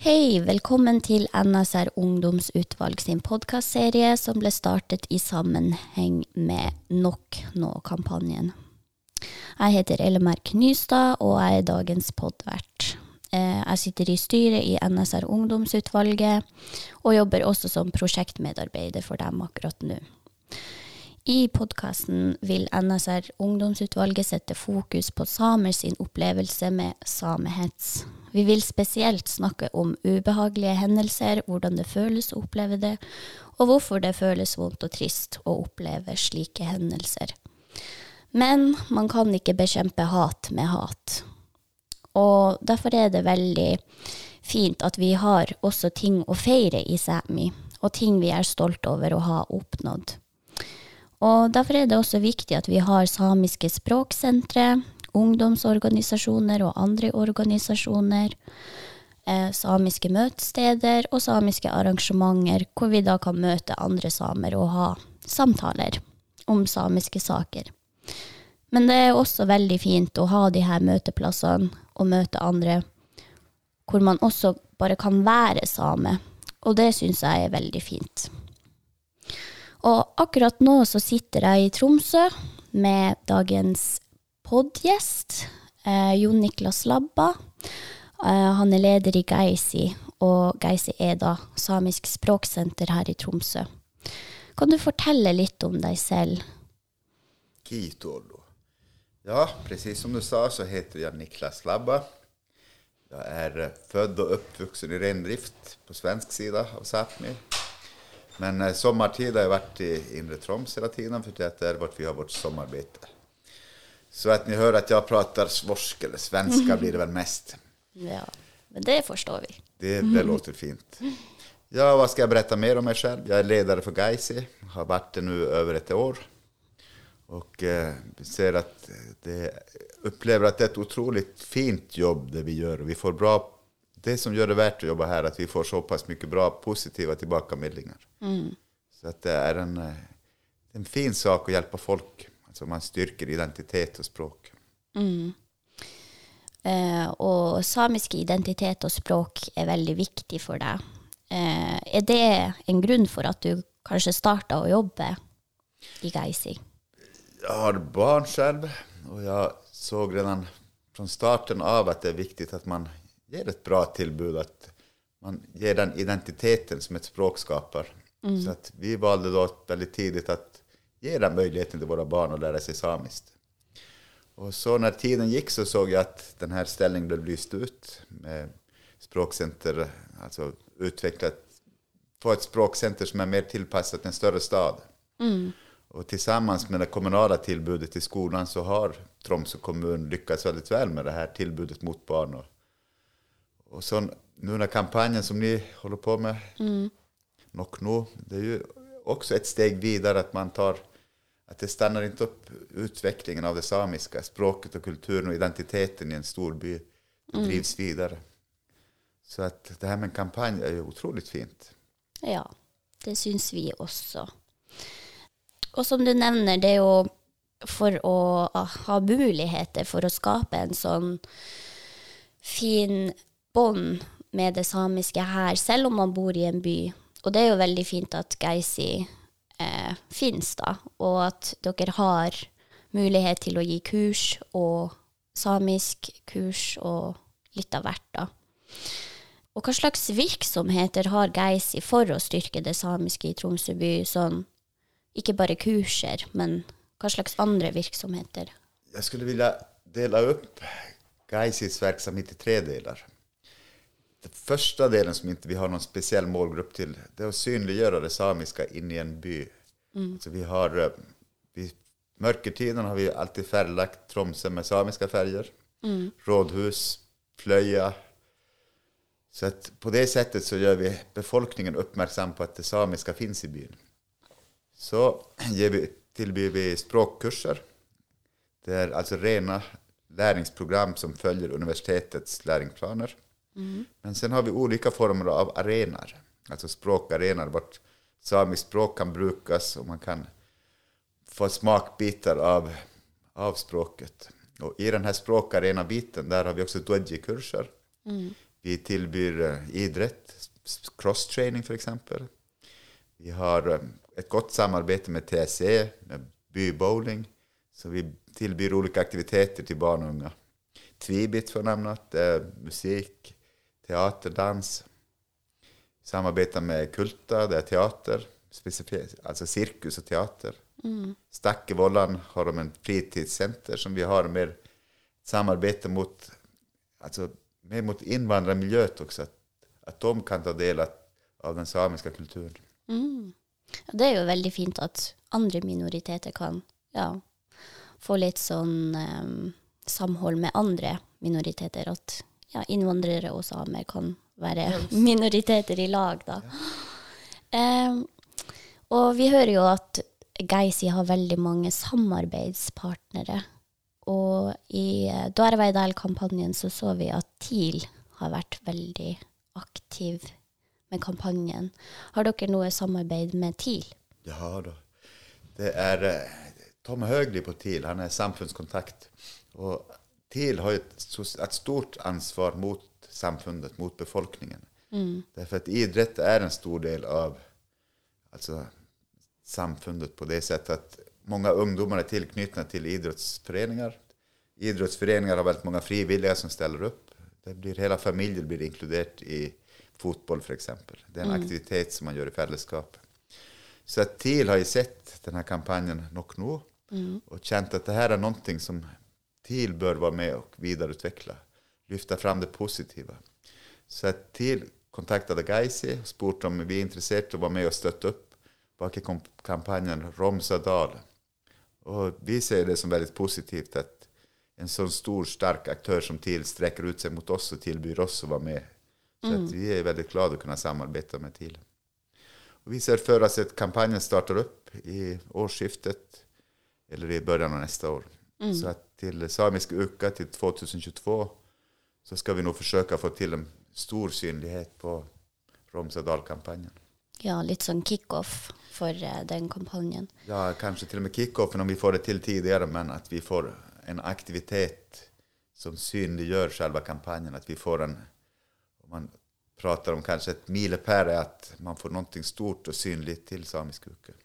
Hei, velkommen til NSR Ungdomsutvalg sin podkastserie som ble startet i sammenheng med Nok nå-kampanjen. Jeg heter Ellemerk Nystad, og jeg er dagens podvert. Eh, jeg sitter i styret i NSR Ungdomsutvalget, og jobber også som prosjektmedarbeider for dem akkurat nå. I podkasten vil NSR Ungdomsutvalget sette fokus på samer sin opplevelse med samehets. Vi vil spesielt snakke om ubehagelige hendelser, hvordan det føles å oppleve det, og hvorfor det føles vondt og trist å oppleve slike hendelser. Men man kan ikke bekjempe hat med hat. Og derfor er det veldig fint at vi har også ting å feire i Sæmi, og ting vi er stolt over å ha oppnådd. Og derfor er det også viktig at vi har samiske språksentre, ungdomsorganisasjoner og andre organisasjoner, eh, samiske møtesteder og samiske arrangementer hvor vi da kan møte andre samer og ha samtaler om samiske saker. Men det er også veldig fint å ha de her møteplassene og møte andre hvor man også bare kan være same, og det syns jeg er veldig fint. Og akkurat nå så sitter jeg i Tromsø med dagens podgjest, eh, Jon Niklas Labba. Eh, han er leder i Geisi, og Geisi er da samisk språksenter her i Tromsø. Kan du fortelle litt om deg selv? Kitolo. Ja, precis som du sa så heter jeg Niklas Labba. Jeg er født og oppvokst i reindrift på svensk sida av Sápmi. Men eh, sommartid har jeg vært i inre Troms hele tiden for det er vårt, vi har vårt sommerbeite. Så at ni hører at jeg prater svorsk eller svenska blir det vel mest. Ja, men det forstår vi. Det, det låter fint. Ja, hva skal jeg berätta mer om meg selv? Jeg er leder for Geisi, har vært det nå over et år. Og eh, ser at det, opplever at det er et utrolig fint jobb det vi gjør. Vi får bra, det som gjør det verdt å jobbe her, att vi får så pass mycket bra positiva tillbakamedlingar. Så att det er en, eh, en fin sak å hjelpe folk. Altså man styrker identitet og språk. Eh, og samisk identitet og språk er veldig viktig for deg. Eh, er det en grunn for at du kanskje starta å jobbe i Geisi? Jeg har barn selv, og jeg så redan fra starten av at det er viktig at man ger et bra tilbud. At man gir den identiteten som et språk skapar. Så att vi valde da veldig tidlig att gi den muligheten til våre barn å lære seg samisk. Og så når tiden gikk, så såg jeg at denne stillingen ble lyst ut med språkcenter, altså utviklet få et språkcenter som er mer tilpasset en større stad. Och sammen med det kommunala tilbudet til skolen så har Tromsø kommun lykkes veldig vel med det her tilbudet mot barn. Och, och sånn, noen av kampanjen som ni holder på med, Nok nå, det er jo også et steg videre at man tar at det stannar ikke opp utviklingen av det samiske. språket og kulturen og identiteten i en stor by. Drivs videre. Så at det her med en kampanj er jo utrolig fint. Ja, det syns vi også. Og som du nevner, det er jo for å ha muligheter for å skape en sånn fin bånd med det samiske her, selv om man bor i en by. Og det er jo veldig fint at Geisi eh, finnes, da, og at dere har mulighet til å gi kurs og samisk kurs og litt av hvert, da. Og hva slags virksomheter har Geisi for å styrke det samiske i Tromsø by? Sånn, ikke bare kurser, men hva slags andre virksomheter? Jeg skulle vilja dele opp Geisis verksamhet i tre delar. Den første delen som ikke vi har noen spesiell målgrupp til, det er å synliggjøre det samiske inni i en by. Så vi har, eh, Mørketiden har vi alltid färglagt Tromsø med samiska Mm. Rådhus, Fløya. Så at på det settet så gjør vi befolkningen oppmerksom på at det samiske fins i byen. Så ger vi, tilbyr vi språkkurser. Det er altså rene læringsprogram som følger universitetets läringsplaner. Men sen har vi olika former av arenor, alltså språkarenor, vart samiskt språk kan brukas och man kan få smakbitar av, av språket. Och i den här språkarena-biten, där har vi också dwedji-kurser. Vi tilbyr eh, idrett, crosstraining f.eks. Vi har eh, et godt samarbeid med TSE, med bybowling. Så vi tilbyr ulike aktiviteter til barn og unge. Tvibit, for å nevne er teater, dans. Samarbeider med Kulta, det er teater. Altså sirkus og teater. Stakkevollan har de en fritidssenter som vi har mer samarbete mot altså mer mot innvandrermiljøet også. At, at de kan ta del av, den samiske kulturen. Ja, Det er jo veldig fint at andre minoriteter kan ja, få litt sånn um, samhold med andre minoriteter. At ja, innvandrere og samer kan være minoriteter i lag, da. Um, og vi hører jo at Geisi har veldig mange samarbeidspartnere. Og i eh, Dårveidal-kampanjen så så vi at TIL har vært veldig aktiv med kampanjen. Har dere noe samarbeid med TIL? Ja da. Det er eh, Tom Høgli på TIL, han er samfunnskontakt. Og TIL har et, et stort ansvar mot samfunnet, mot befolkningen. Derfor at idrett er en stor del av altså, samfunnet på det sättet att många ungdomar är tilknyttet till idrottsföreningar. Idrottsföreningar har väldigt många frivilliga som ställer upp. Det blir, hela familjen blir inkluderat i fotboll för exempel. Det är en aktivitet som man gör i fällskap. Så att TIL har ju sett den här kampanjen Nok nå och känt att det här är någonting som TIL bör vara med och vidareutveckla. Lyfta fram det positiva. Så att TIL kontaktade Geisi och spurt om vi är intresserade av att vara med och stötta upp bak i kom- kampanjen Romsadal. Och vi ser det som väldigt positivt att en sån stor, stark aktör som TIL sträcker ut sig mot oss och tillbyr oss att vara med. Så att vi är väldigt glada att kunna samarbeta med TIL. Och vi ser för oss att kampanjen startar upp i årsskiftet eller i början av nästa år. Så att till Samisk Uka till 2022 så ska vi nog försöka få till en stor synlighet på Romsadal-kampanjen. Ja, litt sånn kickoff for uh, den kampanjen. Ja, kanskje til og med kickoffen om vi får det til tidligere, men at vi får en aktivitet som synliggjør selve kampanjen. At vi får en, om man prater om kanskje et milepæl, at att man får noe stort og synlig til Samisk uke.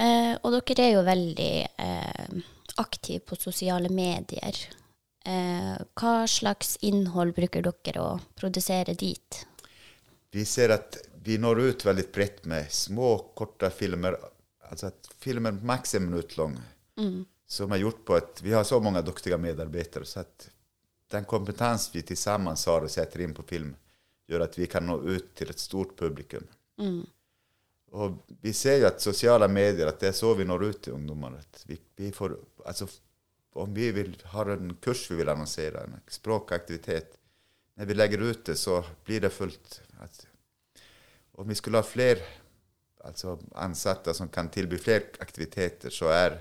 Eh, og dere er jo veldig eh, aktive på sosiale medier. Eh, hva slags innhold bruker dere å produsere dit? Vi ser at vi når ut veldig brett med små, korta filmer. Altså at filmen max en lang. Mm. Som er gjort på at vi har så mange dyktige medarbeidere. så at den kompetansen vi sammen har og setter inn på film gjør at vi kan nå ut til et stort publikum. Och vi ser jo at sosiale medier, at det er så vi når ut til ungdommer. Vi, vi får, alltså, om vi vil, har en kurs vi vil annonsere, en språkaktivitet, Når vi legger ut det så blir det fullt. At, om vi skulle ha flere altså ansatte som kan tilby flere aktiviteter så er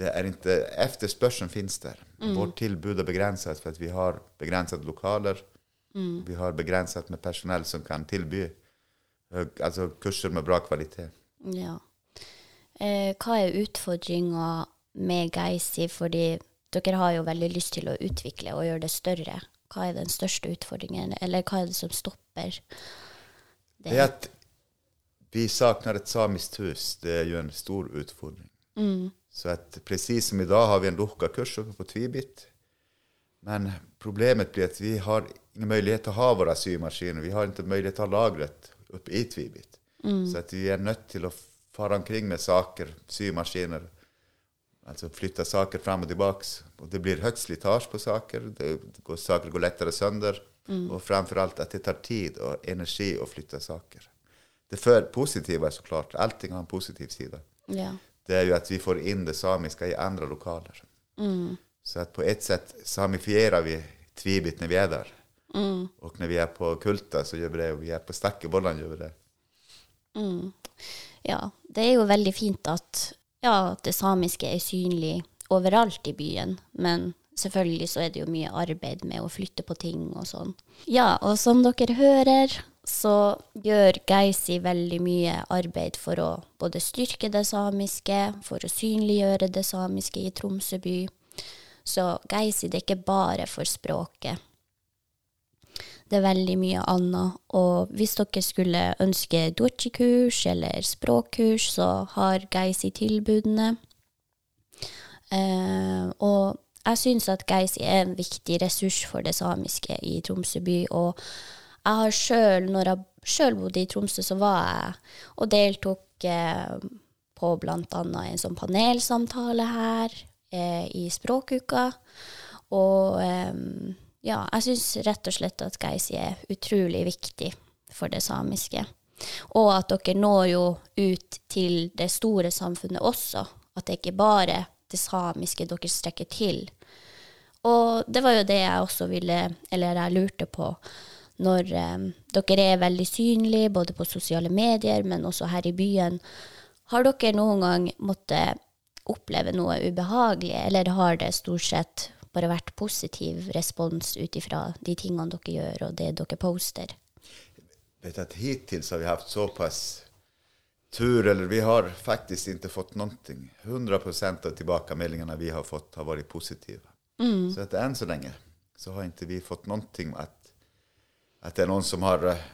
det er ikke Etterspørselen finnes der. Mm. Vårt tilbud er begrenset for at vi har begrenset lokaler. Vi har begrenset med personell som kan tillby alltså kurser med bra kvalitet. Ja. Eh, hva er utfordringa med Geisi, fordi dere har jo veldig lyst til å utvikle og gjøre det større. Hva er den største utfordringen, eller hva er det som stopper det? Det att vi savner et samisk hus. Det er jo en stor utfordring. Så at precis som dag har vi en lukka kurs oppe på Tvibit. Men problemet blir at vi har ingen mulighet til å ha våre symaskiner. Vi har ikke mulighet til å ha lagret uppe i Tvibit. Så at vi er nødt til å fare omkring med saker, symaskiner. Altså flytta saker fram og tilbake. Og det blir högt slitasje på saker. Det går, saker går lettere sønder. Mm. Og framfor alt at det tar tid og energi å flytte saker. Det før positive er så klart. allting har en positiv sida. Ja. Det er jo at vi får inn det samiske i andre lokaler. Så at på ett sett samifierer vi Tvibit når vi är där. Og når vi er på Kulta så gjør vi det, Og vi er på stekkebollene, gjør vi det. ja. Det er jo veldig fint at, ja, det samiske er synlig overalt i byen, men selvfølgelig så er det jo mye arbeid med å flytte på ting og sånn. Ja, og som dere hører, så gjør Geisi veldig mye arbeid for å både styrke det samiske, for å synliggjøre det samiske i Tromsø by. Så Geisi, det er ikke bare for språket. Det er veldig mye annet. Og hvis dere skulle ønske dochi-kurs eller språkkurs, så har Geisi tilbudene. Eh, og jeg syns at Geisi er en viktig ressurs for det samiske i Tromsø by. Og jeg har sjøl, når jeg sjøl bodde i Tromsø, så var jeg og deltok eh, på bl.a. en sånn panelsamtale her eh, i Språkuka. Og eh, ja, jeg syns rett og slett at Geisi er utrolig viktig for det samiske. Og at dere når jo ut til det store samfunnet også. At det ikke bare det samiske dere strekker til. Og det var jo det jeg også ville, eller jeg lurte på, når eh, dere er veldig synlige både på sosiale medier, men også her i byen. Har dere noen gang måttet oppleve noe ubehagelig, eller har det stort sett bare vært positiv respons ut ifra de tingene dere gjør, og det dere poster? Vet at Hittil har vi hatt såpass tur, eller vi har faktisk ikke fått noe. 100% av tilbakemeldingene vi har fått, har vært positive. Mm. Så etter enn så lenge så har ikke vi fått noe at at det er noen som har eh,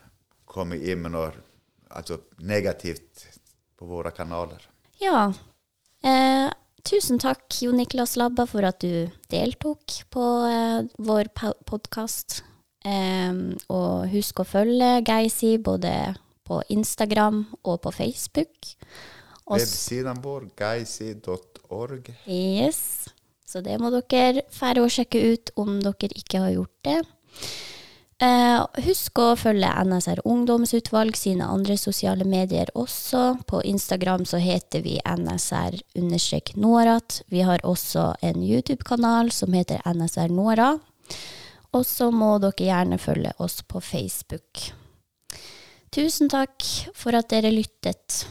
kommet inn med noe altså negativt på våre kanaler. Ja. Eh, tusen takk, Jo Niklas Labba, for at du deltok på eh, vår podkast. Og husk å følge Geisi både på Instagram og på Facebook. Websiden vår, geisi.org. Yes. Så det må dere færre å sjekke ut om dere ikke har gjort det. Eh, husk å følge NSR Ungdomsutvalg sine andre sosiale medier også. På Instagram så heter vi NSR-Norat. Vi har også en YouTube-kanal som heter NSR Nora. Og så må dere gjerne følge oss på Facebook. Tusen takk for at dere lyttet.